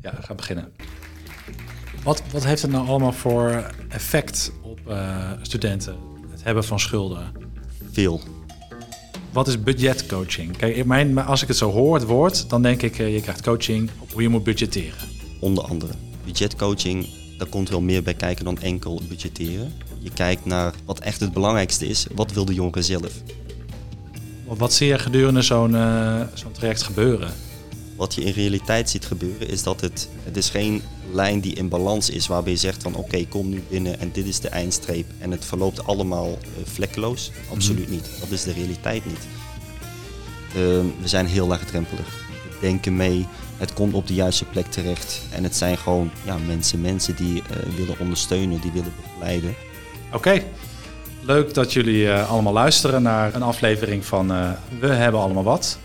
Ja, ga beginnen. Wat, wat heeft het nou allemaal voor effect op uh, studenten, het hebben van schulden? Veel. Wat is budgetcoaching? Kijk, mijn, als ik het zo hoor, het woord, dan denk ik, uh, je krijgt coaching op hoe je moet budgetteren. Onder andere. Budgetcoaching, daar komt wel meer bij kijken dan enkel budgetteren. Je kijkt naar wat echt het belangrijkste is. Wat wil de jongere zelf? Wat zie je gedurende zo'n uh, zo'n traject gebeuren? Wat je in realiteit ziet gebeuren is dat het, het is geen lijn die in balans is waarbij je zegt van oké kom nu binnen en dit is de eindstreep en het verloopt allemaal uh, vlekkeloos. Absoluut niet. Dat is de realiteit niet. Uh, we zijn heel laagdrempelig. We denken mee, het komt op de juiste plek terecht en het zijn gewoon ja, mensen, mensen die uh, willen ondersteunen, die willen begeleiden. Oké, leuk dat jullie allemaal luisteren naar een aflevering van We hebben allemaal wat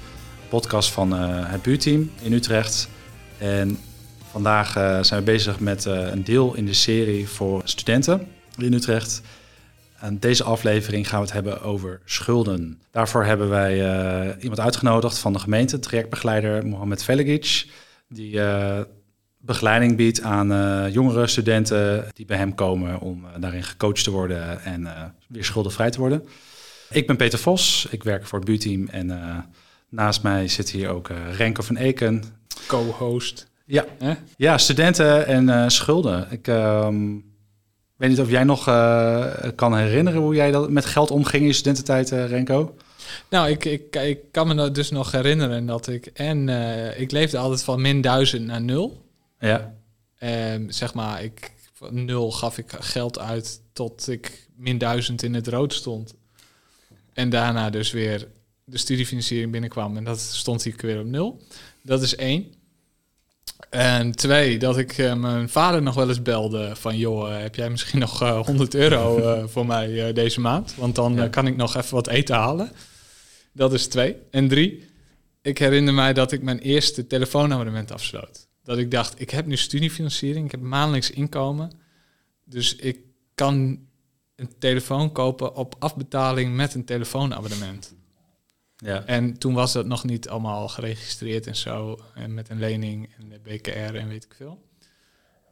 podcast van uh, het buurteam in Utrecht. En vandaag uh, zijn we bezig met uh, een deel in de serie voor studenten in Utrecht. En deze aflevering gaan we het hebben over schulden. Daarvoor hebben wij iemand uitgenodigd van de gemeente, trajectbegeleider Mohamed Veligic, die begeleiding biedt aan jongere studenten die bij hem komen om daarin gecoacht te worden en weer schuldenvrij te worden. Ik ben Peter Vos, ik werk voor het buurteam en Naast mij zit hier ook uh, Renko van Eken. Co-host. Ja. ja, studenten en uh, schulden. Ik um, weet niet of jij nog uh, kan herinneren hoe jij dat met geld omging in je studententijd, Renko? Nou, ik, ik, ik kan me dus nog herinneren dat ik... En ik leefde altijd van min duizend naar nul. Ja. Um, zeg maar, ik, van nul gaf ik geld uit tot ik min duizend in het rood stond. En daarna dus weer de studiefinanciering binnenkwam en dat stond hier weer op nul. Dat is één. En twee, dat ik uh, mijn vader nog wel eens belde van... joh, uh, heb jij misschien nog uh, 100 euro voor mij deze maand? Want dan ja. kan ik nog even wat eten halen. Dat is twee. En drie, ik herinner mij dat ik mijn eerste telefoonabonnement afsloot. Dat ik dacht, ik heb nu studiefinanciering, ik heb maandelijks inkomen. Dus ik kan een telefoon kopen op afbetaling met een telefoonabonnement. Ja. En toen was dat nog niet allemaal geregistreerd en zo. En met een lening en de BKR en weet ik veel.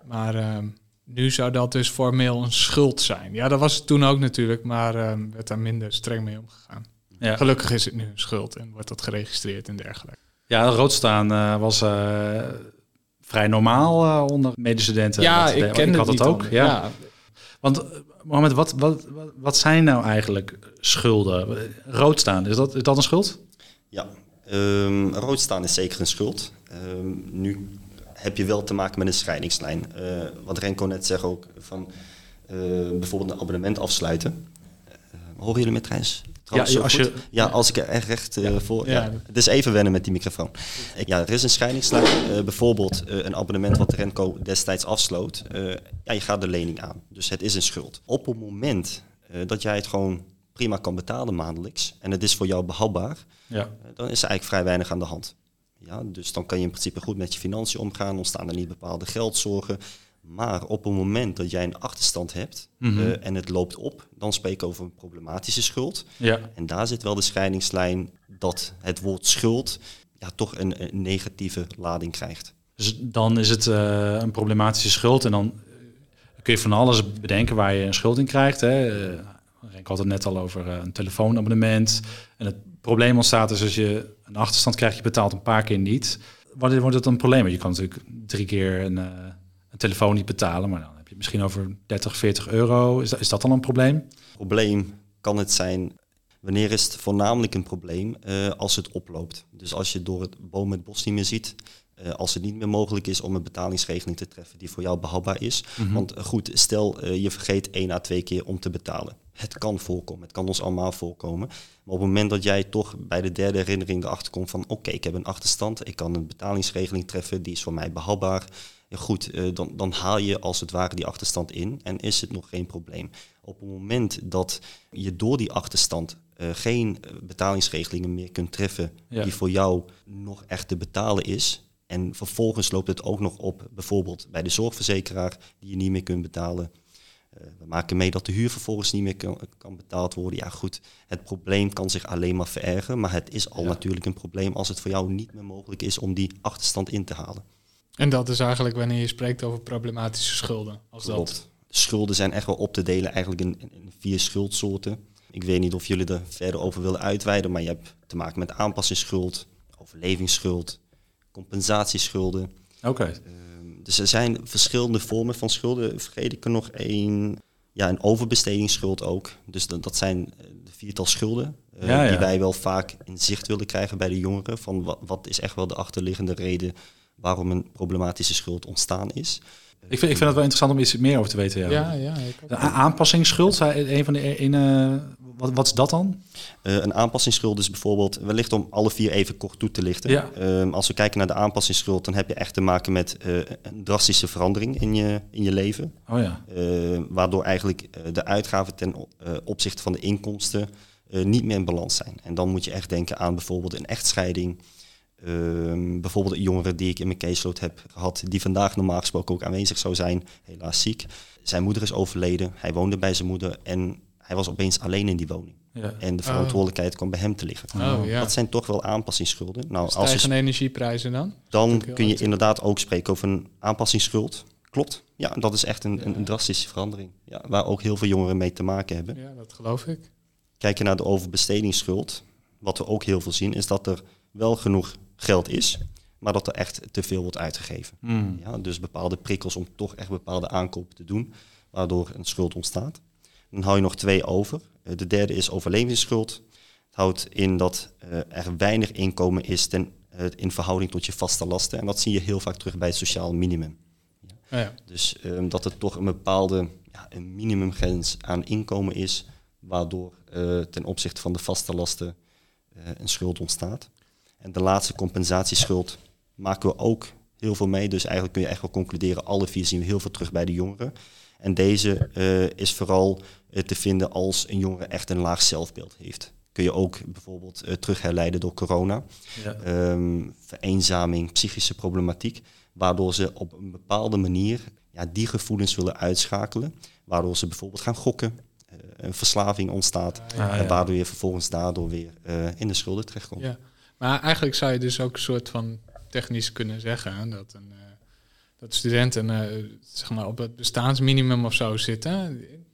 Maar uh, nu zou dat dus formeel een schuld zijn. Ja, dat was het toen ook natuurlijk, maar uh, werd daar minder streng mee omgegaan. Ja. Gelukkig is het nu een schuld en wordt dat geregistreerd en dergelijke. Ja, rood staan uh, was uh, vrij normaal onder medestudenten. Ja, dat, ik ken had het ook. Ja. ja. Want Mohamed, wat, wat, wat zijn nou eigenlijk schulden? Rood staan, is dat, is dat een schuld? Ja, um, rood staan is zeker een schuld. Um, nu heb je wel te maken met een scheidingslijn. Uh, wat Renko net zegt ook, van uh, bijvoorbeeld een abonnement afsluiten. Uh, horen jullie met treins? Ja, als je, ja, als ik er echt recht uh, voor... Ja. ja. Het is even wennen met die microfoon. Ja, er is een scheidingslijn. Uh, bijvoorbeeld uh, een abonnement wat Renko destijds afsloot. ja, je gaat de lening aan. Dus het is een schuld. Op het moment dat jij het gewoon prima kan betalen maandelijks... en het is voor jou behapbaar... Ja. dan is er eigenlijk vrij weinig aan de hand. Ja, dus dan kan je in principe goed met je financiën omgaan. Ontstaan er niet bepaalde geldzorgen. Maar op het moment dat jij een achterstand hebt mm -hmm. uh, en het loopt op, dan spreek ik over een problematische schuld. Ja. En daar zit wel de scheidingslijn dat het woord schuld ja, toch een, een negatieve lading krijgt. Dus dan is het uh, een problematische schuld en dan kun je van alles bedenken waar je een schuld in krijgt. Hè. Ik had het net al over een telefoonabonnement. En het probleem ontstaat dus als je een achterstand krijgt, je betaalt een paar keer niet. Wanneer wordt het een probleem? Je kan natuurlijk drie keer een een telefoon niet betalen, maar dan heb je misschien over 30, 40 euro. Is dat, is dat dan een probleem? Probleem kan het zijn. Wanneer is het voornamelijk een probleem? Uh, als het oploopt. Dus als je door het boom het bos niet meer ziet. Uh, als het niet meer mogelijk is om een betalingsregeling te treffen die voor jou behapbaar is. Mm -hmm. Want uh, goed, stel je vergeet één à twee keer om te betalen. Het kan voorkomen, het kan ons allemaal voorkomen. Maar op het moment dat jij toch bij de derde herinnering erachter komt van... oké, okay, ik heb een achterstand, ik kan een betalingsregeling treffen, die is voor mij behapbaar ja, goed, uh, dan, dan haal je als het ware die achterstand in en is het nog geen probleem. Op het moment dat je door die achterstand uh, geen betalingsregelingen meer kunt treffen ja. die voor jou nog echt te betalen is, en vervolgens loopt het ook nog op, bijvoorbeeld bij de zorgverzekeraar, die je niet meer kunt betalen. Uh, we maken mee dat de huur vervolgens niet meer kan, kan, betaald worden. Ja goed, het probleem kan zich alleen maar verergeren, maar het is al ja. natuurlijk een probleem als het voor jou niet meer mogelijk is om die achterstand in te halen. En dat is eigenlijk wanneer je spreekt over problematische schulden. Als dat. Klopt. Schulden zijn echt wel op te delen eigenlijk in, in vier schuldsoorten. Ik weet niet of jullie er verder over willen uitweiden, maar je hebt te maken met aanpassingsschuld, overlevingsschuld, compensatieschulden. Oké. Ehm, dus er zijn verschillende vormen van schulden. Vergeet ik er nog één, ja, een overbestedingsschuld ook. Dus dat, dat zijn eh, de viertal schulden eh, Ja, ja. die wij wel vaak in zicht willen krijgen bij de jongeren. Van wat, wat is echt wel de achterliggende reden waarom een problematische schuld ontstaan is. Ik vind, ik vind het wel interessant om iets meer over te weten. Ja. Ja, ja. Ik ook. De aanpassingsschuld, een van de een, eh, wat, wat is dat dan? Eh, een aanpassingsschuld is bijvoorbeeld, wellicht om alle vier even kort toe te lichten. Ja. Ehm, als we kijken naar de aanpassingsschuld, dan heb je echt te maken met eh, een drastische verandering in je, in je leven. Oh ja. Eh, waardoor eigenlijk eh, de uitgaven ten opzichte van de inkomsten niet meer in balans zijn. En dan moet je echt denken aan bijvoorbeeld een echtscheiding. Ehm, bijvoorbeeld een jongere die ik in mijn caseload heb gehad, die vandaag normaal gesproken ook aanwezig zou zijn, helaas ziek. Zijn moeder is overleden, hij woonde bij zijn moeder en hij was opeens alleen in die woning. ja. En de verantwoordelijkheid kwam bij hem te liggen. Oh ja. Dat zijn toch wel aanpassingsschulden. Nou, als je Stijgende energieprijzen dan? dan kun je inderdaad ook spreken over een aanpassingsschuld. Klopt. Ja, dat is echt een, een, een drastische verandering. Ja, waar ook heel veel jongeren mee te maken hebben. Ja, dat geloof ik. Kijk je naar de overbestedingsschuld. Wat we ook heel veel zien, is dat er wel genoeg geld is, maar dat er echt te veel wordt uitgegeven. Hmm. Ja, dus bepaalde prikkels om toch echt bepaalde aankopen te doen, waardoor een schuld ontstaat. Dan hou je nog twee over. Eh, De derde is overlevingsschuld. Het houdt in dat eh, er weinig inkomen is ten, eh, in verhouding tot je vaste lasten. En dat zie je heel vaak terug bij het sociaal minimum. Ja, ja. Dus ehm, dat er toch een bepaalde ja, een minimumgrens aan inkomen is, waardoor ten opzichte van de vaste lasten een schuld ontstaat. En de laatste compensatieschuld maken we ook heel veel mee. Dus eigenlijk kun je echt wel concluderen, alle vier zien we heel veel terug bij de jongeren. En deze eh, is vooral eh, te vinden als een jongere echt een laag zelfbeeld heeft. Kun je ook bijvoorbeeld eh, terug herleiden door corona Ja. ehm, vereenzaming, psychische problematiek, waardoor ze op een bepaalde manier ja, die gevoelens willen uitschakelen, waardoor ze bijvoorbeeld gaan gokken, een verslaving ontstaat, Ah, ja. waardoor je vervolgens daardoor weer in de schulden terechtkomt. Ja. Maar eigenlijk zou je dus ook een soort van technisch kunnen zeggen dat, een, dat studenten eh, zeg maar op het bestaansminimum of zo zitten.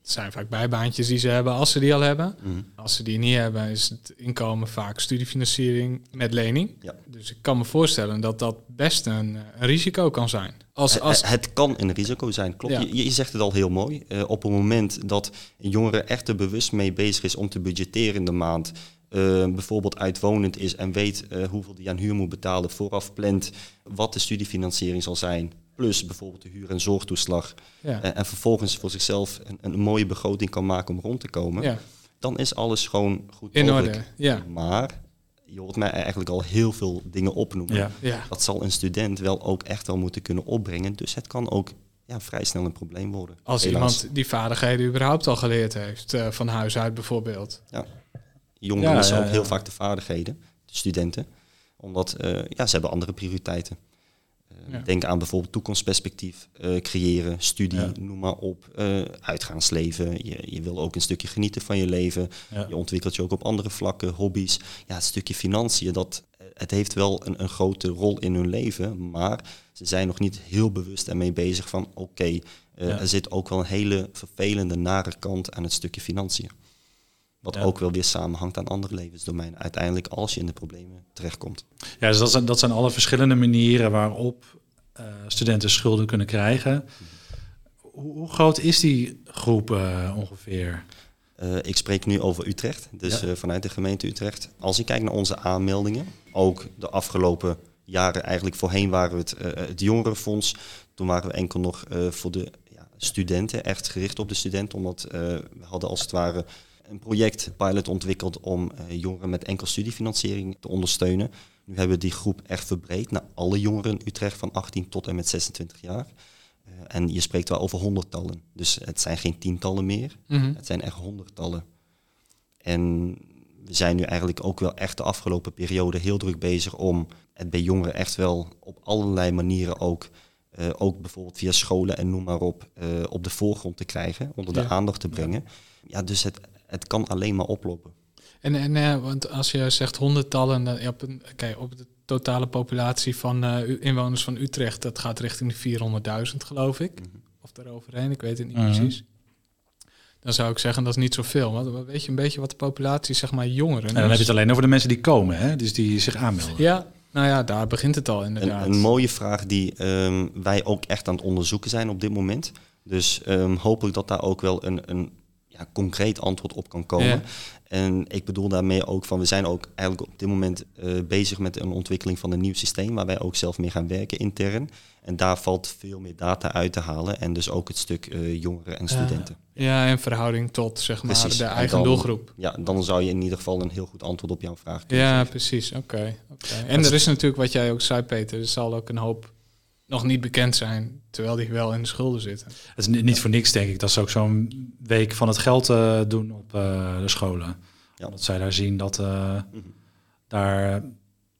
Het zijn vaak bijbaantjes die ze hebben als ze die al hebben. Mhm. Als ze die niet hebben, is het inkomen vaak studiefinanciering met lening. Ja. Dus ik kan me voorstellen dat dat best een, eh, een risico kan zijn. Als, als, Het, het kan een risico zijn, klopt. Ja. Je, je zegt het al heel mooi. Eh, op het moment dat een jongere echt er bewust mee bezig is om te budgetteren in de maand, eh, bijvoorbeeld uitwonend is en weet hoeveel die aan huur moet betalen, vooraf plant wat de studiefinanciering zal zijn, plus bijvoorbeeld de huur- en zorgtoeslag, ja, eh, en vervolgens voor zichzelf een, een mooie begroting kan maken om rond te komen, ja, dan is alles gewoon goed in mogelijk. orde. Ja, Maar je hoort mij eigenlijk al heel veel dingen opnoemen. Ja. ja. Dat zal een student wel ook echt wel moeten kunnen opbrengen. Dus het kan ook ja, vrij snel een probleem worden. Als helaas. iemand die vaardigheden überhaupt al geleerd heeft, eh, van huis uit bijvoorbeeld. Jongeren Ja, missen ja, ook heel vaak de vaardigheden, de studenten. Omdat eh, ja, ze hebben andere prioriteiten. Eh, Ja. Denk aan bijvoorbeeld toekomstperspectief eh, creëren, studie, Ja. noem maar op. eh, uitgaansleven. Je, je wil ook een stukje genieten van je leven. Ja. Je ontwikkelt je ook op andere vlakken, hobby's. Ja, het stukje financiën, dat, eh, het heeft wel een, een grote rol in hun leven. Maar ze zijn nog niet heel bewust ermee bezig van... oké, er zit ook wel een hele vervelende, nare kant aan het stukje financiën. Wat Ja. ook wel weer samenhangt aan andere levensdomeinen. Uiteindelijk als je in de problemen terechtkomt. Ja, dus dat zijn, dat zijn alle verschillende manieren waarop eh, studenten schulden kunnen krijgen. Hoe, hoe groot is die groep eh, ongeveer? Eh, ik spreek nu over Utrecht, dus Ja. vanuit de gemeente Utrecht. Als ik kijk naar onze aanmeldingen, ook de afgelopen jaren eigenlijk voorheen waren we het, het jongerenfonds. Toen waren we enkel nog voor de ja, studenten, echt gericht op de studenten. Omdat we hadden als het ware een project, pilot ontwikkeld om eh, jongeren met enkel studiefinanciering te ondersteunen. Nu hebben we die groep echt verbreed naar alle jongeren in Utrecht van 18 tot en met 26 jaar. Eh, en je spreekt wel over honderdtallen. Dus het zijn geen tientallen meer. Mhm. Het zijn echt honderdtallen. En we zijn nu eigenlijk ook wel echt de afgelopen periode heel druk bezig om het bij jongeren echt wel op allerlei manieren ook, eh, ook bijvoorbeeld via scholen en noem maar op, op de voorgrond te krijgen, onder de Ja. aandacht te brengen. Ja, dus het, het kan alleen maar oplopen. En, en eh, want als je zegt honderdtallen, dan, op, een, kijk, op het totale populatie van eh, inwoners van Utrecht, dat gaat richting de 400.000, geloof ik. Mhm. Of daaroverheen, ik weet het niet Mhm. precies. Dan zou ik zeggen, dat is niet zoveel. Want weet je een beetje wat de populatie, zeg maar, jongeren En dan heb je het alleen over de mensen die komen, hè? dus die zich aanmelden. Ja, nou ja, daar begint het al Een, inderdaad. een mooie vraag die ehm, wij ook echt aan het onderzoeken zijn op dit moment. Dus ehm, hopelijk dat daar ook wel een, een ja, concreet antwoord op kan komen. Ja. En ik bedoel daarmee ook van, we zijn ook eigenlijk op dit moment eh, bezig met een ontwikkeling van een nieuw systeem waar wij ook zelf mee gaan werken intern. En daar valt veel meer data uit te halen en dus ook het stuk eh, jongeren en studenten. Ja, in verhouding tot, zeg maar, Precies. de En eigen dan- doelgroep. Ja, dan zou je in ieder geval een heel goed antwoord op jouw vraag kunnen Ja, geven. precies. Oké. oké. En er is natuurlijk, wat jij ook zei, Peter, er zal ook een hoop nog niet bekend zijn, terwijl die wel in de schulden zitten. Het is ni- niet voor niks, denk ik, dat ze ook zo'n week van het geld eh, doen op eh, de scholen. Ja. Omdat zij daar zien dat eh, Mhm. daar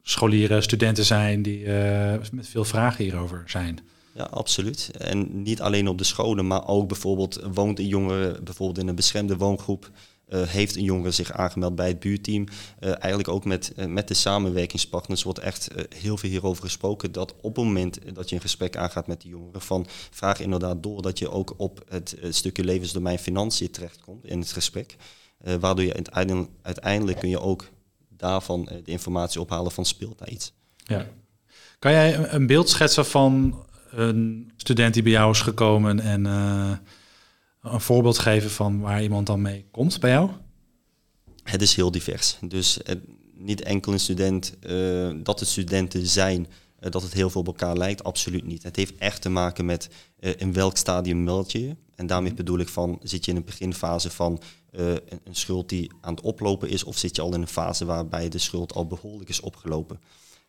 scholieren, studenten zijn die eh, met veel vragen hierover zijn. Ja, absoluut. En niet alleen op de scholen, maar ook bijvoorbeeld woont een jongere bijvoorbeeld in een beschermde woongroep. Eh, heeft een jongere zich aangemeld bij het buurteam. Eh, eigenlijk ook met, eh, met de samenwerkingspartners wordt echt heel veel hierover gesproken. Dat op het moment dat je een gesprek aangaat met die jongeren, van vraag inderdaad door dat je ook op het, stukje levensdomein financiën terechtkomt in het gesprek. Waardoor je uiteindelijk, uiteindelijk kun je ook daarvan de informatie ophalen van speelt iets. Ja. Kan jij een- beeld schetsen van een student die bij jou is gekomen en een voorbeeld geven van waar iemand dan mee komt bij jou? Het is heel divers. Dus eh, niet enkel een student, eh, dat het studenten zijn, eh, dat het heel veel op elkaar lijkt, absoluut niet. Het heeft echt te maken met in welk stadium meld je je. En daarmee bedoel ik van, zit je in een beginfase van een, een schuld die aan het oplopen is, of zit je al in een fase waarbij de schuld al behoorlijk is opgelopen.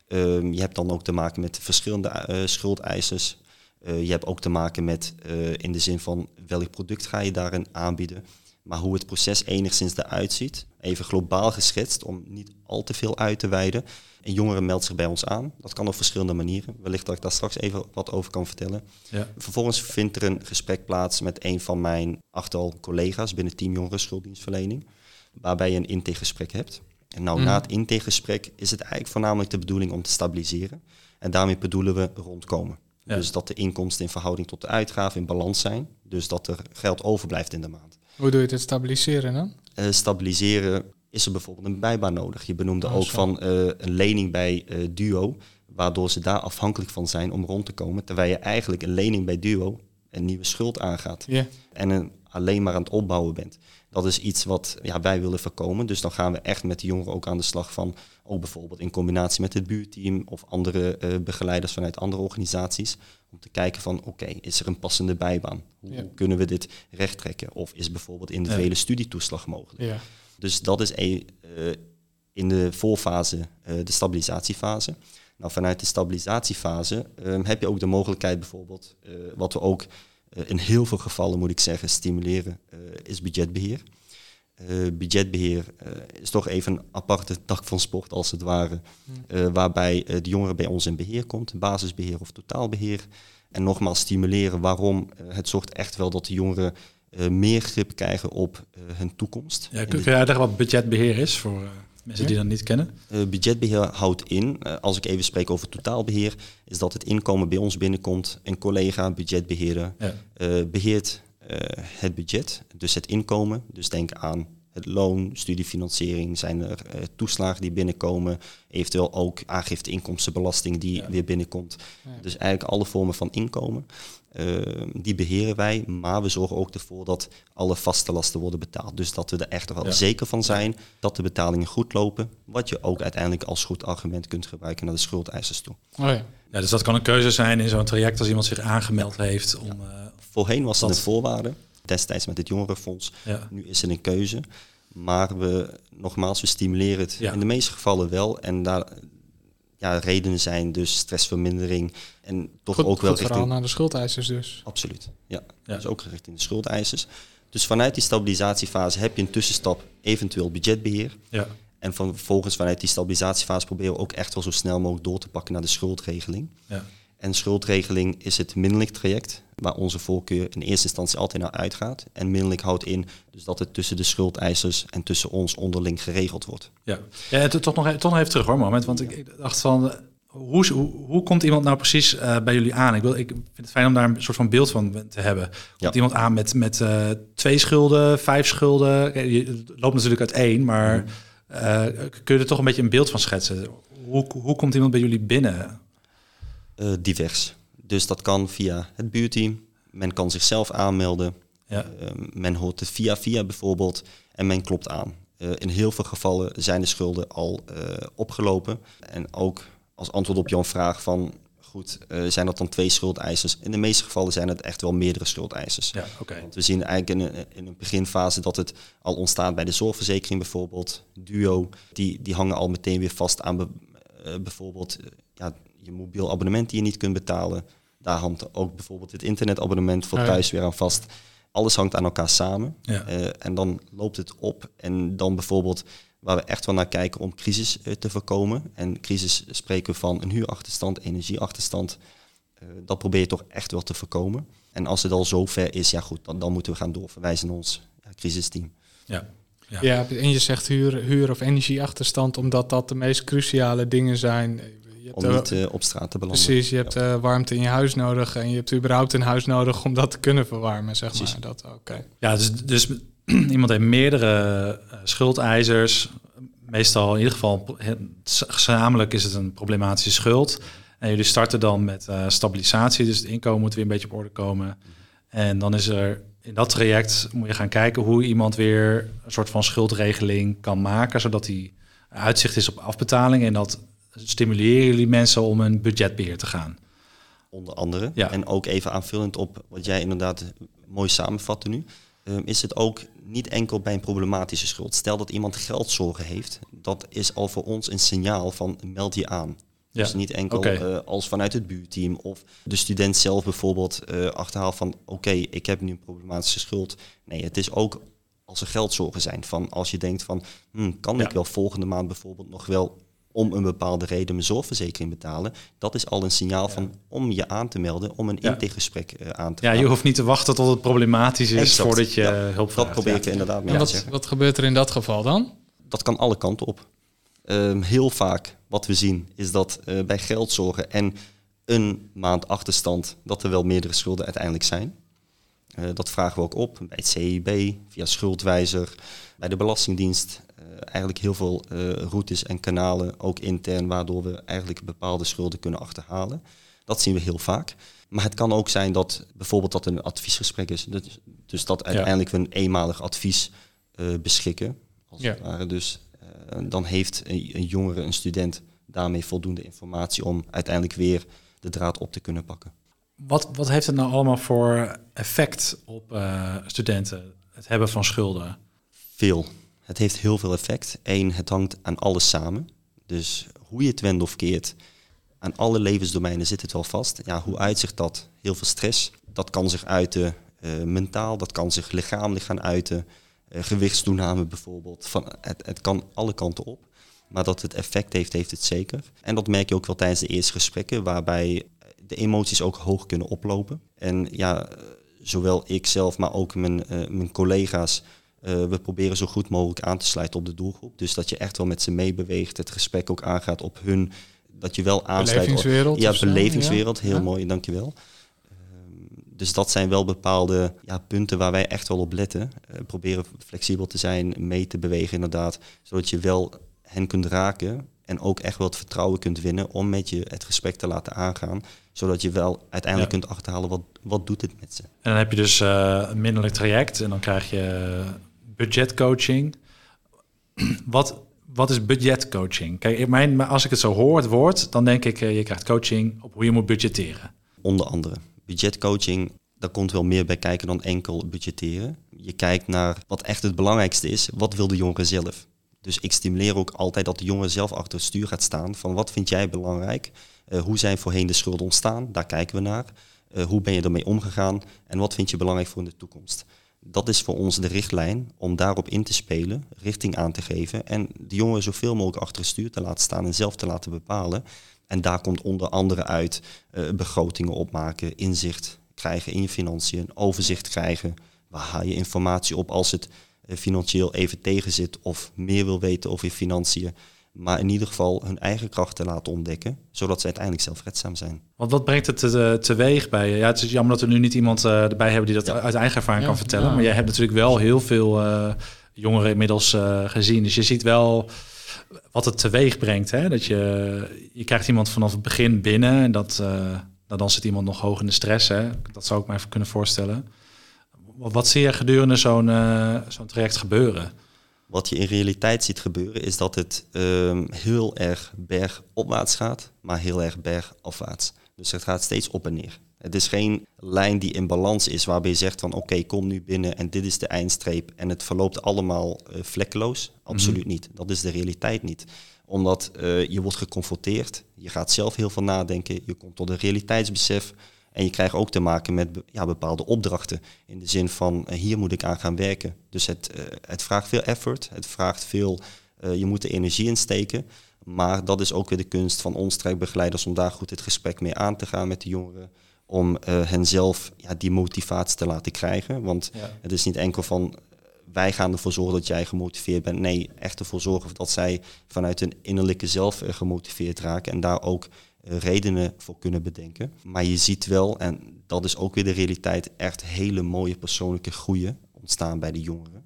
Ehm, je hebt dan ook te maken met verschillende schuldeisers. Eh, je hebt ook te maken met eh, in de zin van welk product ga je daarin aanbieden. Maar hoe het proces enigszins eruit ziet, even globaal geschetst om niet al te veel uit te wijden. Een jongere meldt zich bij ons aan. Dat kan op verschillende manieren. Wellicht dat ik daar straks even wat over kan vertellen. Ja. Vervolgens vindt er een gesprek plaats met een van mijn achttal collega's binnen Team Jongeren Schulddienstverlening. Waarbij je een intakegesprek hebt. En nou, na het intakegesprek is het eigenlijk voornamelijk de bedoeling om te stabiliseren. En daarmee bedoelen we rondkomen. Ja. Dus dat de inkomsten in verhouding tot de uitgaven in balans zijn. Dus dat er geld overblijft in de maand. Hoe doe je dit stabiliseren dan? Eh, stabiliseren is er bijvoorbeeld een bijbaan nodig. Je benoemde Oh, ook zo. van eh, een lening bij eh, Duo, waardoor ze daar afhankelijk van zijn om rond te komen. Terwijl je eigenlijk een lening bij Duo een nieuwe schuld aangaat Ja. en een, alleen maar aan het opbouwen bent. Dat is iets wat ja, wij willen voorkomen. Dus dan gaan we echt met de jongeren ook aan de slag van, ook bijvoorbeeld in combinatie met het buurteam of andere eh, begeleiders vanuit andere organisaties, om te kijken van oké, is er een passende bijbaan? Hoe Ja. kunnen we dit rechttrekken? Of is bijvoorbeeld individuele studietoeslag mogelijk? Ja. Dus dat is e- eh, in de voorfase eh, de stabilisatiefase. Nou, vanuit de stabilisatiefase ehm, heb je ook de mogelijkheid bijvoorbeeld, wat we ook in heel veel gevallen moet ik zeggen stimuleren, eh, is budgetbeheer. Eh, budgetbeheer eh, is toch even een aparte tak van sport als het ware, eh, waarbij eh, de jongere bij ons in beheer komt, basisbeheer of totaalbeheer. En nogmaals stimuleren waarom. Eh, het zorgt echt wel dat de jongeren eh, meer grip krijgen op eh, hun toekomst. Ja, kun jij uitleggen wat budgetbeheer is voor eh, mensen Ja. die dat niet kennen? eh, budgetbeheer houdt in, eh, als ik even spreek over totaalbeheer, is dat het inkomen bij ons binnenkomt. Een collega, budgetbeheerder, Ja. eh, beheert eh, het budget, dus het inkomen. Dus denk aan het loon, studiefinanciering, zijn er toeslagen die binnenkomen, eventueel ook aangifte inkomstenbelasting die Ja. weer binnenkomt. Ja. Dus eigenlijk alle vormen van inkomen, die beheren wij, maar we zorgen ook ervoor dat alle vaste lasten worden betaald. Dus dat we er echt wel Ja. zeker van zijn dat de betalingen goed lopen, wat je ook uiteindelijk als goed argument kunt gebruiken naar de schuldeisers toe. Oh ja. Ja, dus dat kan een keuze zijn in zo'n traject als iemand zich aangemeld heeft om... eh, Voorheen was Dat- een voorwaarde, destijds met het jongerenfonds. ja. Nu is het een keuze. Maar we, nogmaals, we stimuleren het Ja. in de meeste gevallen wel. En daar ja, redenen zijn dus stressvermindering en toch Goed, ook wel goed verhaal richting... naar de schuldeisers dus. Absoluut, ja. Ja. Dus ook richting de schuldeisers. Dus vanuit die stabilisatiefase heb je een tussenstap, eventueel budgetbeheer. Ja. En van, vervolgens vanuit die stabilisatiefase proberen we ook echt wel zo snel mogelijk door te pakken naar de schuldregeling. Ja. En schuldregeling is het minderlijk traject, waar onze voorkeur in eerste instantie altijd naar uitgaat. En minderlijk houdt in dus dat het tussen de schuldeisers en tussen ons onderling geregeld wordt. Ja, ja het, toch, nog, toch nog even terug hoor, moment. Want ik, ik dacht van, hoe, hoe, hoe komt iemand nou precies uh, bij jullie aan? Ik, wil, ik vind het fijn om daar een soort van beeld van te hebben. Komt Ja. iemand aan met, met uh, twee schulden, vijf schulden? Je loopt natuurlijk uit één, maar uh, kun je er toch een beetje een beeld van schetsen? Hoe, hoe komt iemand bij jullie binnen? Uh, divers. Dus dat kan via het buurteam. Men kan zichzelf aanmelden. Ja. Uh, men hoort het via via bijvoorbeeld en men klopt aan. Uh, in heel veel gevallen zijn de schulden al opgelopen. En ook als antwoord op jouw vraag van... goed, zijn dat dan twee schuldeisers? In de meeste gevallen zijn het echt wel meerdere schuldeisers. Ja, okay. Want we zien eigenlijk in een, in een beginfase dat het al ontstaat bij de zorgverzekering bijvoorbeeld. Duo, die, die hangen al meteen weer vast aan be, bijvoorbeeld ja, je mobiel abonnement die je niet kunt betalen. Daar hangt ook bijvoorbeeld het internetabonnement voor thuis weer aan vast. Alles hangt aan elkaar samen. Ja. Uh, en dan loopt het op. En dan bijvoorbeeld waar we echt wel naar kijken om crisis uh, te voorkomen. En crisis spreken we van een huurachterstand, energieachterstand. Uh, dat probeer je toch echt wel te voorkomen. En als het al zover is, ja goed, dan, dan moeten we gaan doorverwijzen naar ons ja, crisisteam. Ja. Ja. ja, en je zegt huur, huur of energieachterstand, omdat dat de meest cruciale dingen zijn. Om niet uh, op straat te belanden. Precies, je hebt uh, warmte in je huis nodig en je hebt überhaupt een huis nodig om dat te kunnen verwarmen, zeg precies. maar. Dat, okay. Ja, dus, dus iemand heeft meerdere uh, schuldeisers. Meestal in ieder geval gezamenlijk is het een problematische schuld. En jullie starten dan met uh, stabilisatie, dus het inkomen moet weer een beetje op orde komen. En dan is er in dat traject moet je gaan kijken hoe iemand weer een soort van schuldregeling kan maken, zodat die uitzicht is op afbetaling en dat stimuleren jullie mensen om een budgetbeheer te gaan. Onder andere. Ja. En ook even aanvullend op wat jij inderdaad mooi samenvatte nu. Um, is het ook niet enkel bij een problematische schuld. Stel dat iemand geldzorgen heeft, dat is al voor ons een signaal van meld je aan. Ja. Dus niet enkel okay. uh, als vanuit het buurteam of de student zelf bijvoorbeeld uh, achterhaalt van oké, okay, ik heb nu een problematische schuld. Nee, het is ook als er geldzorgen zijn. Van als je denkt van hm, kan Ja. ik wel volgende maand bijvoorbeeld nog wel om een bepaalde reden mijn zorgverzekering betalen. Dat is al een signaal van om je aan te melden, om een Ja. intakegesprek uh, aan te Ja, gaan. je hoeft niet te wachten tot het problematisch is Exact. voordat je Ja, hulp Dat vraagt. probeer Ja. ik er inderdaad mee En te wat, zeggen. wat gebeurt er in dat geval dan? Dat kan alle kanten op. Ehm, heel vaak wat we zien is dat eh, bij geldzorgen en een maand achterstand, dat er wel meerdere schulden uiteindelijk zijn. Eh, dat vragen we ook op bij het CIB, via schuldwijzer, bij de Belastingdienst. Eh, eigenlijk heel veel eh, routes en kanalen, ook intern, waardoor we eigenlijk bepaalde schulden kunnen achterhalen. Dat zien we heel vaak. Maar het kan ook zijn dat bijvoorbeeld dat een adviesgesprek is. Dus, dus dat uiteindelijk we een eenmalig advies beschikken. Als Ja. het ware. Dus dan heeft een, een jongere, een student, daarmee voldoende informatie om uiteindelijk weer de draad op te kunnen pakken. Wat, wat heeft het nou allemaal voor effect op eh, studenten, het hebben van schulden? Veel. Het heeft heel veel effect. Eén, het hangt aan alles samen. Dus hoe je het wendt of keert, aan alle levensdomeinen zit het wel vast. Ja, hoe uitzicht dat? Heel veel stress. Dat kan zich uiten eh, mentaal, dat kan zich lichamelijk gaan uiten. Eh, gewichtstoename bijvoorbeeld. Van, het, het kan alle kanten op. Maar dat het effect heeft, heeft het zeker. En dat merk je ook wel tijdens de eerste gesprekken, waarbij de emoties ook hoog kunnen oplopen. En ja, zowel ik zelf, maar ook mijn, eh, mijn collega's, eh, we proberen zo goed mogelijk aan te sluiten op de doelgroep. Dus dat je echt wel met ze meebeweegt, het gesprek ook aangaat op hun, dat je wel aansluit. Belevingswereld Ja, belevingswereld, heel Ja. mooi, dankjewel. Ehm, Dus dat zijn wel bepaalde ja, punten waar wij echt wel op letten. Eh, proberen flexibel te zijn, mee te bewegen inderdaad. Zodat je wel hen kunt raken en ook echt wel het vertrouwen kunt winnen om met je het gesprek te laten aangaan. Zodat je wel uiteindelijk Ja. kunt achterhalen wat, wat doet het met ze. En dan heb je dus eh, een minderlijk traject en dan krijg je budgetcoaching. Wat, wat is budgetcoaching? Kijk, mijn, als ik het zo hoor, het woord, dan denk ik, eh, je krijgt coaching op hoe je moet budgetteren. Onder andere budgetcoaching, daar komt wel meer bij kijken dan enkel budgetteren. Je kijkt naar wat echt het belangrijkste is. Wat wil de jongere zelf? Dus ik stimuleer ook altijd dat de jongere zelf achter het stuur gaat staan. Van wat vind jij belangrijk? Eh, hoe zijn voorheen de schulden ontstaan? Daar kijken we naar. Eh, hoe ben je ermee omgegaan? En wat vind je belangrijk voor in de toekomst? Dat is voor ons de richtlijn om daarop in te spelen, richting aan te geven en de jongeren zoveel mogelijk achter het stuur te laten staan en zelf te laten bepalen. En daar komt onder andere uit eh, begrotingen opmaken, inzicht krijgen in je financiën, overzicht krijgen. Waar haal je informatie op als het financieel even tegenzit of meer wil weten over je financiën. Maar in ieder geval hun eigen krachten laten ontdekken, zodat ze uiteindelijk zelfredzaam zijn. Want wat brengt het te, teweeg bij je? Ja, het is jammer dat we nu niet iemand uh, erbij hebben die dat uit eigen ervaring Ja, kan vertellen. ja. Maar jij hebt natuurlijk wel heel veel eh, jongeren inmiddels eh, gezien. Dus je ziet wel wat het teweeg brengt. Hè? Dat je, je krijgt iemand vanaf het begin binnen en dat, eh, nou, dan zit iemand nog hoog in de stress. Hè? Dat zou ik me even kunnen voorstellen. Wat, wat zie je gedurende zo'n eh, zo'n traject gebeuren? Wat je in realiteit ziet gebeuren is dat het ehm, heel erg bergopwaarts gaat, maar heel erg bergafwaarts. Dus het gaat steeds op en neer. Het is geen lijn die in balans is waarbij je zegt van oké, kom nu binnen en dit is de eindstreep en het verloopt allemaal eh, vlekkeloos. Absoluut niet. Dat is de realiteit niet. Omdat eh, je wordt geconfronteerd, je gaat zelf heel veel nadenken, je komt tot een realiteitsbesef en je krijgt ook te maken met ja, bepaalde opdrachten. In de zin van eh, hier moet ik aan gaan werken. Dus het, eh, het vraagt veel effort, het vraagt veel, eh, je moet er energie in steken. Maar dat is ook weer de kunst van ons trajectbegeleiders om daar goed het gesprek mee aan te gaan met de jongeren. Om eh, hen zelf ja, die motivatie te laten krijgen. Want Ja. het is niet enkel van wij gaan ervoor zorgen dat jij gemotiveerd bent. Nee, echt ervoor zorgen dat zij vanuit hun innerlijke zelf gemotiveerd raken. En daar ook redenen voor kunnen bedenken. Maar je ziet wel, en dat is ook weer de realiteit, echt hele mooie persoonlijke groeien ontstaan bij de jongeren.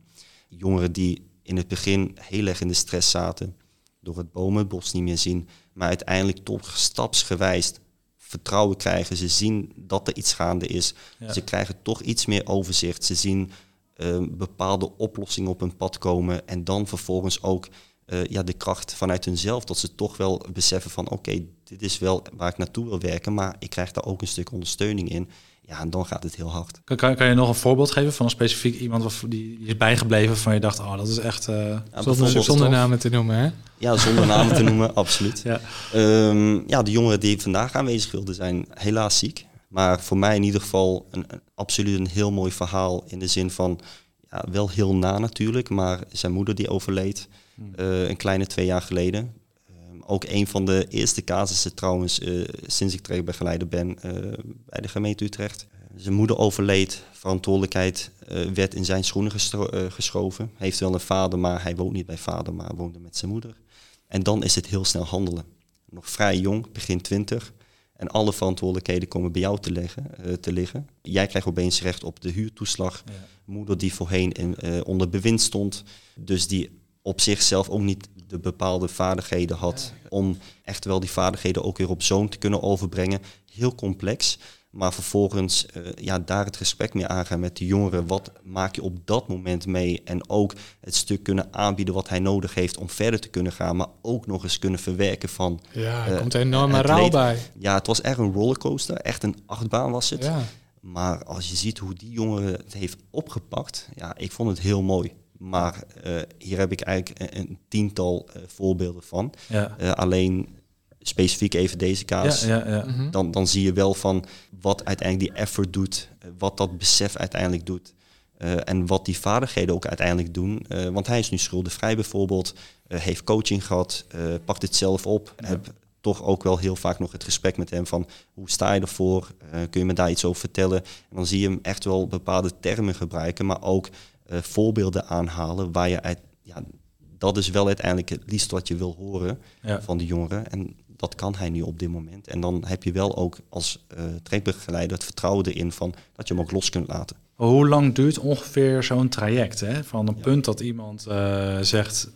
Jongeren die in het begin heel erg in de stress zaten, door het bomen het bos niet meer zien, maar uiteindelijk toch stapsgewijs vertrouwen krijgen. Ze zien dat er iets gaande is. Ja. Ze krijgen toch iets meer overzicht. Ze zien eh, bepaalde oplossingen op hun pad komen en dan vervolgens ook eh, ja, de kracht vanuit hunzelf, dat ze toch wel beseffen van oké, dit is wel waar ik naartoe wil werken, maar ik krijg daar ook een stuk ondersteuning in. Ja, en dan gaat het heel hard. Kan, kan, kan je nog een voorbeeld geven van een specifiek iemand die die is bijgebleven van je dacht, oh, dat is echt. eh, Ja, Zonder, bijvoorbeeld- zonder namen te noemen, hè? Ja, zonder namen te noemen, absoluut. Ja. Ehm, ja, de jongeren die vandaag aanwezig wilden zijn, helaas ziek. Maar voor mij in ieder geval een, een- absoluut een heel mooi verhaal. In de zin van, ja, wel heel na natuurlijk, maar zijn moeder die overleed eh, een kleine twee jaar geleden. Ehm, ook een van de eerste casussen trouwens, eh, sinds ik trajectbegeleider ben eh, bij de gemeente Utrecht. Zijn moeder overleed, verantwoordelijkheid werd in zijn schoenen geschoven. Hij heeft wel een vader, maar hij woont niet bij vader, maar woonde met zijn moeder. En dan is het heel snel handelen. Nog vrij jong, begin twintig. En alle verantwoordelijkheden komen bij jou te, leggen, te liggen. Jij krijgt opeens recht op de huurtoeslag. Ja. Moeder die voorheen in, onder bewind stond. Dus die op zichzelf ook niet de bepaalde vaardigheden had. Om echt wel die vaardigheden ook weer op zoon te kunnen overbrengen. Heel complex. Maar vervolgens eh, ja, daar het gesprek mee aangaan met de jongeren. Wat maak je op dat moment mee? En ook het stuk kunnen aanbieden wat hij nodig heeft om verder te kunnen gaan. Maar ook nog eens kunnen verwerken van... Ja, er eh, komt een enorme rouw bij. Ja, het was echt een rollercoaster. Echt een achtbaan was het. Ja. Maar als je ziet hoe die jongere het heeft opgepakt, ja, ik vond het heel mooi. Maar eh, hier heb ik eigenlijk een, een tiental eh, voorbeelden van. Ja. Eh, alleen specifiek even deze Ja, kaas. ja, ja. Mhm. Dan, dan zie je wel van wat uiteindelijk die effort doet, wat dat besef uiteindelijk doet. eh, en wat die vaardigheden ook uiteindelijk doen. Eh, want hij is nu schuldenvrij bijvoorbeeld, eh, heeft coaching gehad, eh, pakt het zelf op. Heb toch ook wel heel vaak nog het gesprek met hem van hoe sta je ervoor? Eh, kun je me daar iets over vertellen? En dan zie je hem echt wel bepaalde termen gebruiken, maar ook voorbeelden aanhalen waar je uit, ja, dat is wel uiteindelijk het liefst wat je wil horen Ja. van de jongeren. En dat kan hij nu op dit moment. En dan heb je wel ook als uh, trekbegeleider het vertrouwen erin van dat je hem ook los kunt laten. Hoe lang duurt ongeveer zo'n traject? Hè? Van een punt dat iemand eh, zegt,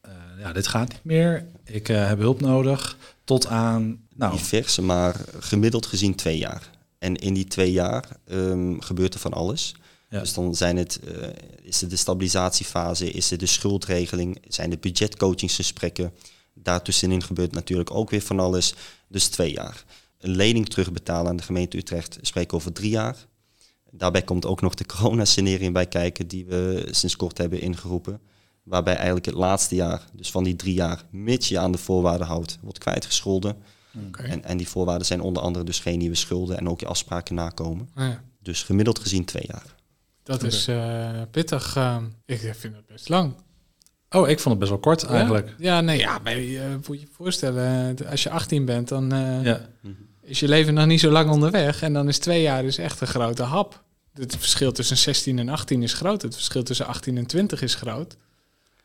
eh, ja, dit gaat niet meer, ik eh, heb hulp nodig, tot aan, nou, Diverse, maar gemiddeld gezien twee jaar. En in die twee jaar ehm, gebeurt er van alles. Ja. Dus dan zijn het, eh, is het de stabilisatiefase, is het de schuldregeling, zijn de budgetcoachingsgesprekken. Daartussenin gebeurt natuurlijk ook weer van alles. Dus twee jaar. Een lening terugbetalen aan de gemeente Utrecht spreken over drie jaar. Daarbij komt ook nog de coronascenario bij kijken, die we sinds kort hebben ingeroepen. Waarbij eigenlijk het laatste jaar, dus van die drie jaar, mits je aan de voorwaarden houdt, wordt kwijtgescholden. En, en die voorwaarden zijn onder andere dus geen nieuwe schulden en ook je afspraken nakomen. Nou ja, Dus gemiddeld gezien twee jaar. Dat is eh, pittig. eh, ik vind het best lang. oh, ik vond het best wel kort eigenlijk. Ja, ja nee, ja, maar je eh, moet je je voorstellen, als je 18 bent, dan eh, Ja. is je leven nog niet zo lang onderweg. En dan is twee jaar dus echt een grote hap. Het verschil tussen 16 en 18 is groot. Het verschil tussen 18 en 20 is groot.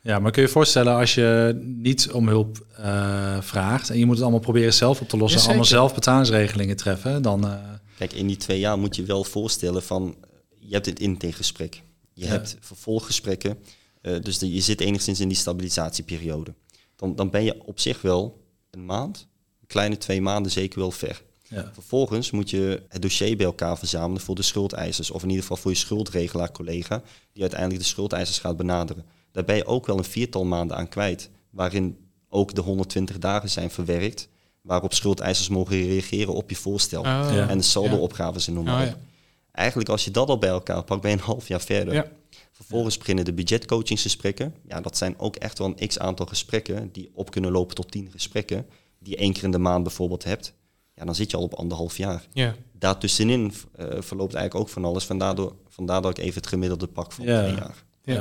Ja, maar kun je je voorstellen als je niet om hulp uh, vraagt en je moet het allemaal proberen zelf op te lossen, Ja, allemaal zelf betalingsregelingen treffen, dan eh, Kijk, in die twee jaar moet je wel voorstellen van, je hebt het intakegesprek. Je Ja. hebt vervolggesprekken, eh, dus de- je zit enigszins in die stabilisatieperiode. Dan, dan ben je op zich wel een maand, een kleine twee maanden zeker wel ver. ja. Vervolgens moet je het dossier bij elkaar verzamelen voor de schuldeisers. Of in ieder geval voor je schuldregelaar collega, die uiteindelijk de schuldeisers gaat benaderen. Daar ben je ook wel een viertal maanden aan kwijt, waarin ook de 120 dagen zijn verwerkt, waarop schuldeisers mogen reageren op je voorstel. Oh, Ja. En de saldo-opgaves en noem maar Oh, op. ja. Eigenlijk als je dat al bij elkaar pakt, ben je een half jaar verder. Ja. Vervolgens beginnen de budgetcoachingsgesprekken. Ja, dat zijn ook echt wel een x-aantal gesprekken die op kunnen lopen tot tien gesprekken. Die je één keer in de maand bijvoorbeeld hebt. Ja, dan zit je al op anderhalf jaar. Ja. Daartussenin eh, verloopt eigenlijk ook van alles. Vandaar, door, vandaar dat ik even het gemiddelde pak van Ja. twee jaar. Ja.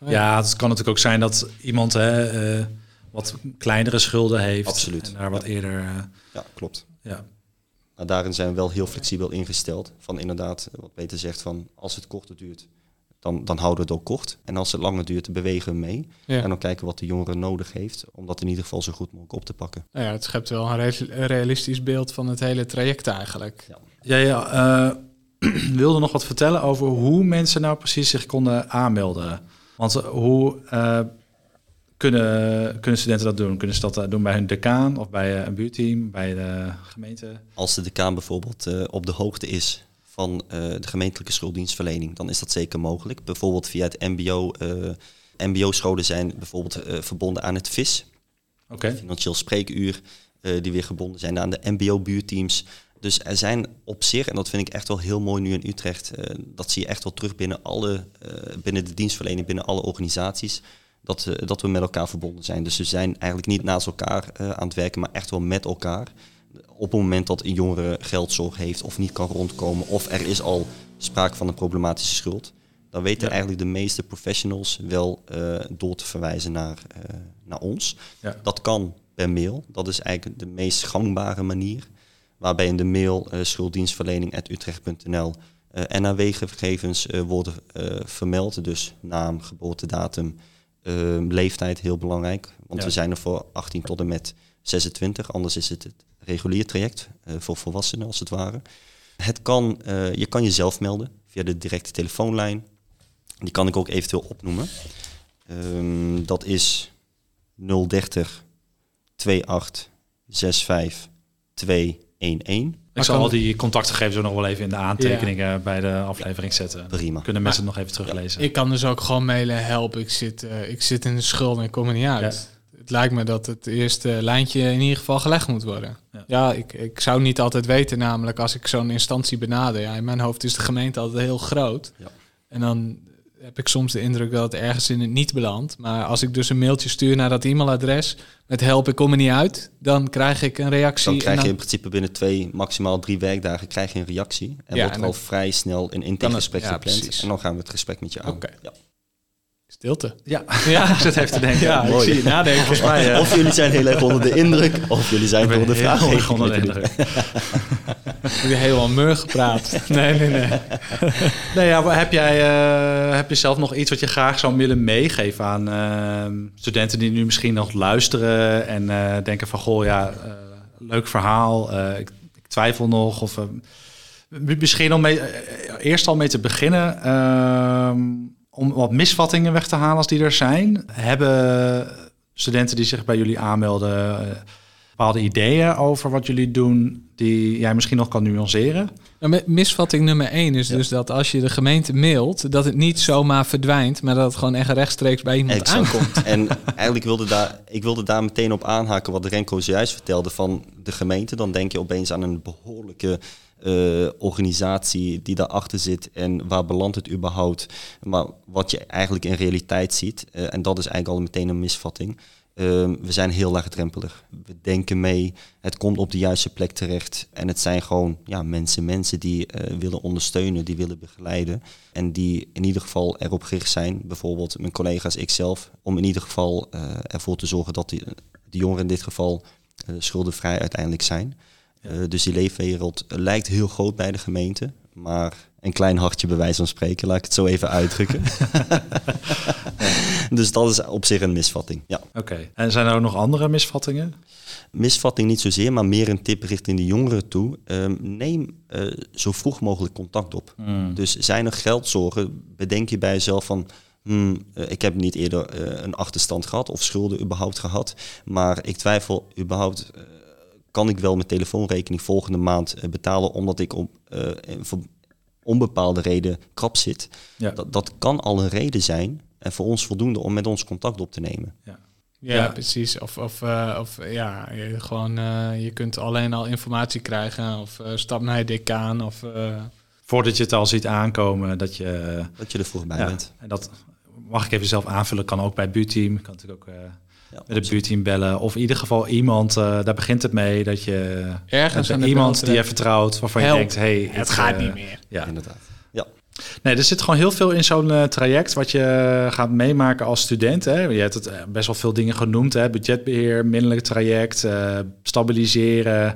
Ja. ja, het kan natuurlijk ook zijn dat iemand hè, eh, wat kleinere schulden heeft. Absoluut. En daar wat eerder. eh, Ja, klopt. ja. Maar daarin zijn we wel heel flexibel ingesteld. Van inderdaad, wat Peter zegt, van als het korter duurt, dan, dan houden we het ook kort. En als het langer duurt, bewegen we mee. Ja. En dan kijken we wat de jongere nodig heeft, om dat in ieder geval zo goed mogelijk op te pakken. Nou ja, het schept wel een re- een realistisch beeld van het hele traject eigenlijk. Jij eh, wilde nog wat vertellen over hoe mensen nou precies zich konden aanmelden. Want eh, hoe eh, kunnen, kunnen studenten dat doen? Kunnen ze dat eh, doen bij hun decaan of bij eh, een buurteam, bij de gemeente? Als de decaan bijvoorbeeld eh, op de hoogte is van de gemeentelijke schulddienstverlening, dan is dat zeker mogelijk. Bijvoorbeeld via het MBO. MBO-scholen zijn bijvoorbeeld verbonden aan het VIS, Oké. financieel spreekuur, die weer gebonden zijn aan de MBO-buurteams. Dus er zijn op zich, en dat vind ik echt wel heel mooi nu in Utrecht, dat zie je echt wel terug binnen, alle, binnen de dienstverlening, binnen alle organisaties, dat, dat we met elkaar verbonden zijn. Dus we zijn eigenlijk niet naast elkaar eh, aan het werken, maar echt wel met elkaar. Op het moment dat een jongere geldzorg heeft of niet kan rondkomen, of er is al sprake van een problematische schuld, dan weten Ja. eigenlijk de meeste professionals wel eh, door te verwijzen naar, eh, naar ons. Ja. Dat kan per mail. Dat is eigenlijk de meest gangbare manier. Waarbij in de mail uh, schulddienstverlening.utrecht.nl uh, NAW-gegevens uh, worden vermeld. Dus naam, geboortedatum, leeftijd, heel belangrijk. Want Ja. we zijn er voor 18 tot en met 26. Anders is het het regulier traject uh, voor volwassenen als het ware. Het kan, uh, je kan jezelf melden via de directe telefoonlijn. Die kan ik ook eventueel opnoemen. Um, dat is 030 28 65 211. Ik zal al die contactgegevens ook nog wel even in de aantekeningen ja. bij de aflevering zetten. Prima. Kunnen mensen het nog even teruglezen. Ik kan dus ook gewoon mailen, help, ik zit, uh, ik zit in de schuld en ik kom er niet uit. Ja. Het lijkt me dat het eerste lijntje in ieder geval gelegd moet worden. Ja, ja ik, ik zou niet altijd weten, namelijk als ik zo'n instantie benader. Ja, in mijn hoofd is de gemeente altijd heel groot. Ja. En dan heb ik soms de indruk dat het ergens in het niet belandt. Maar als ik dus een mailtje stuur naar dat e-mailadres met help, ik kom er niet uit, dan krijg ik een reactie. Dan krijg dan... je in principe binnen twee, maximaal drie werkdagen krijg je een reactie. En ja, wordt er al vrij snel een intakegesprek ja, gepland. Precies. En dan gaan we het gesprek met je aan. Okay. Ja. Stilte. Ja, ja. ik zit even te denken. Ja, ik zie je nadenken. Volgens mij, uh... Of jullie zijn heel erg onder de indruk, of jullie zijn door de vraag heel onder de indruk. Heb je helemaal mur gepraat? Nee, nee, nee. nee ja, heb jij uh, heb je zelf nog iets wat je graag zou willen meegeven aan uh, studenten die nu misschien nog luisteren en uh, denken van goh, ja, leuk verhaal, ik, ik, twijfel nog of misschien om mee, eerst al mee te beginnen ehm, om wat misvattingen weg te halen als die er zijn. Hebben studenten die zich bij jullie aanmelden bepaalde ideeën over wat jullie doen die jij misschien nog kan nuanceren? Nou, misvatting nummer één is ja. dus dat als je de gemeente mailt, dat het niet zomaar verdwijnt, maar dat het gewoon echt rechtstreeks bij iemand exact. aankomt. En eigenlijk wilde daar, ik wilde daar meteen op aanhaken wat Renko zojuist vertelde van de gemeente. Dan denk je opeens aan een behoorlijke uh, organisatie die daarachter zit en waar belandt het überhaupt. Maar wat je eigenlijk in realiteit ziet, uh, en dat is eigenlijk al meteen een misvatting. Uh, we zijn heel laagdrempelig. We denken mee, het komt op de juiste plek terecht. En het zijn gewoon ja, mensen, mensen die uh, willen ondersteunen, die willen begeleiden. En die in ieder geval erop gericht zijn, bijvoorbeeld mijn collega's, ikzelf, om in ieder geval ervoor te zorgen dat die, de jongeren in dit geval schuldenvrij uiteindelijk zijn. Ja. dus die leefwereld lijkt heel groot bij de gemeente. maar een klein hartje bij wijze van spreken. Laat ik het zo even uitdrukken. dus dat is op zich een misvatting. Ja. Oké. En zijn er ook nog andere misvattingen? Misvatting niet zozeer, maar meer een tip richting de jongeren toe. Ehm, neem eh, zo vroeg mogelijk contact op. Hmm. Dus zijn er geldzorgen? Bedenk je bij jezelf van... Hmm, eh, ik heb niet eerder eh, een achterstand gehad of schulden überhaupt gehad. Maar ik twijfel überhaupt... kan ik wel mijn telefoonrekening volgende maand eh, betalen... omdat ik om eh, onbepaalde reden krap zit. Ja. Dat, dat kan al een reden zijn... en voor ons voldoende om met ons contact op te nemen. Ja, Ja. precies. Of, of, eh, of ja, je, gewoon, eh, je kunt alleen al informatie krijgen. Of eh, stap naar je decaan. Of, eh, Voordat je het al ziet aankomen, dat je... Dat je er vroeg bij ja, bent. en dat mag ik even zelf aanvullen. Kan ook bij het buurteam. Kan natuurlijk ook eh, met het buurteam bellen. Of in ieder geval iemand, eh, daar begint het mee. Dat je ergens de iemand die je vertrouwt, waarvan Help. je denkt, hey, Het gaat eh, niet meer. Ja. Inderdaad. Ja. Nee, er zit gewoon heel veel in zo'n eh, traject wat je gaat meemaken als student. Hè. Je hebt het best wel veel dingen genoemd. Hè. Budgetbeheer, minderlijk traject, eh, stabiliseren.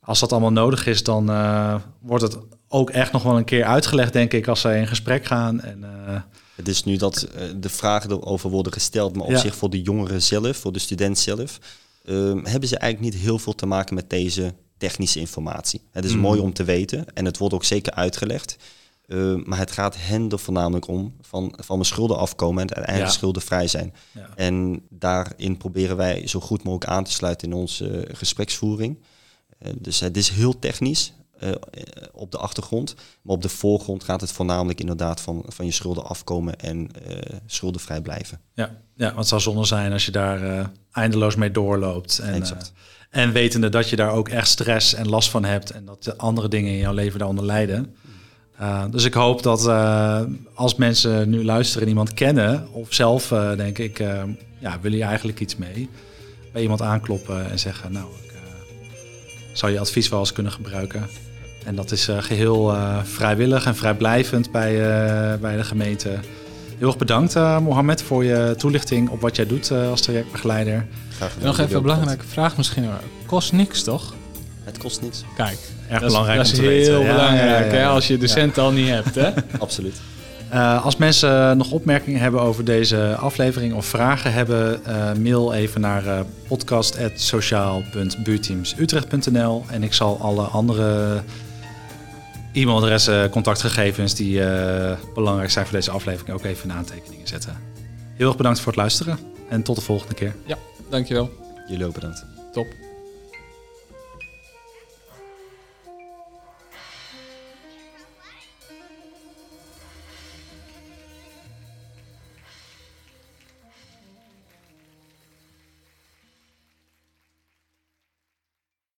Als dat allemaal nodig is, dan eh, wordt het ook echt nog wel een keer uitgelegd, denk ik, als ze in gesprek gaan. En, eh, Het is nu dat eh, de vragen erover worden gesteld, maar op Ja. zich voor de jongeren zelf, voor de student zelf, ehm, hebben ze eigenlijk niet heel veel te maken met deze technische informatie. Het is Mm. mooi om te weten en het wordt ook zeker uitgelegd. Ehm, maar het gaat hen er voornamelijk om van, van mijn schulden afkomen en uiteindelijk Ja. schuldenvrij zijn. ja. En daarin proberen wij zo goed mogelijk aan te sluiten in onze eh, gespreksvoering. Eh, dus het is heel technisch eh, eh, op de achtergrond. Maar op de voorgrond gaat het voornamelijk inderdaad van, van je schulden afkomen en eh, schuldenvrij blijven. Ja, ja, want het zou zonde zijn als je daar eindeloos mee doorloopt. En, en wetende dat je daar ook echt stress en last van hebt en dat de andere dingen in jouw leven daaronder lijden. Dus ik hoop dat als mensen nu luisteren en iemand kennen, of zelf denk ik, ja, wil je eigenlijk iets mee, bij iemand aankloppen en zeggen, nou, ik zou je advies wel eens kunnen gebruiken. En dat is uh, geheel uh, vrijwillig en vrijblijvend bij, uh, bij de gemeente. Heel erg bedankt, uh, Mohamed, voor je toelichting op wat jij doet uh, als trajectbegeleider. Graag Nog even een belangrijke vraag misschien. Kost niks, toch? Het kost niks. Kijk, erg dat belangrijk is, om dat te is heel weten. belangrijk Ja, ja, ja, Hè, als je docent al niet hebt. Hè? Absoluut. Uh, als mensen nog opmerkingen hebben over deze aflevering of vragen hebben, uh, mail even naar uh, podcast.sociaal.buurteamsutrecht.nl en ik zal alle andere e-mailadressen, contactgegevens die uh, belangrijk zijn voor deze aflevering ook even in aantekeningen zetten. Heel erg bedankt voor het luisteren en tot de volgende keer. Ja, dankjewel. Jullie ook bedankt. Top.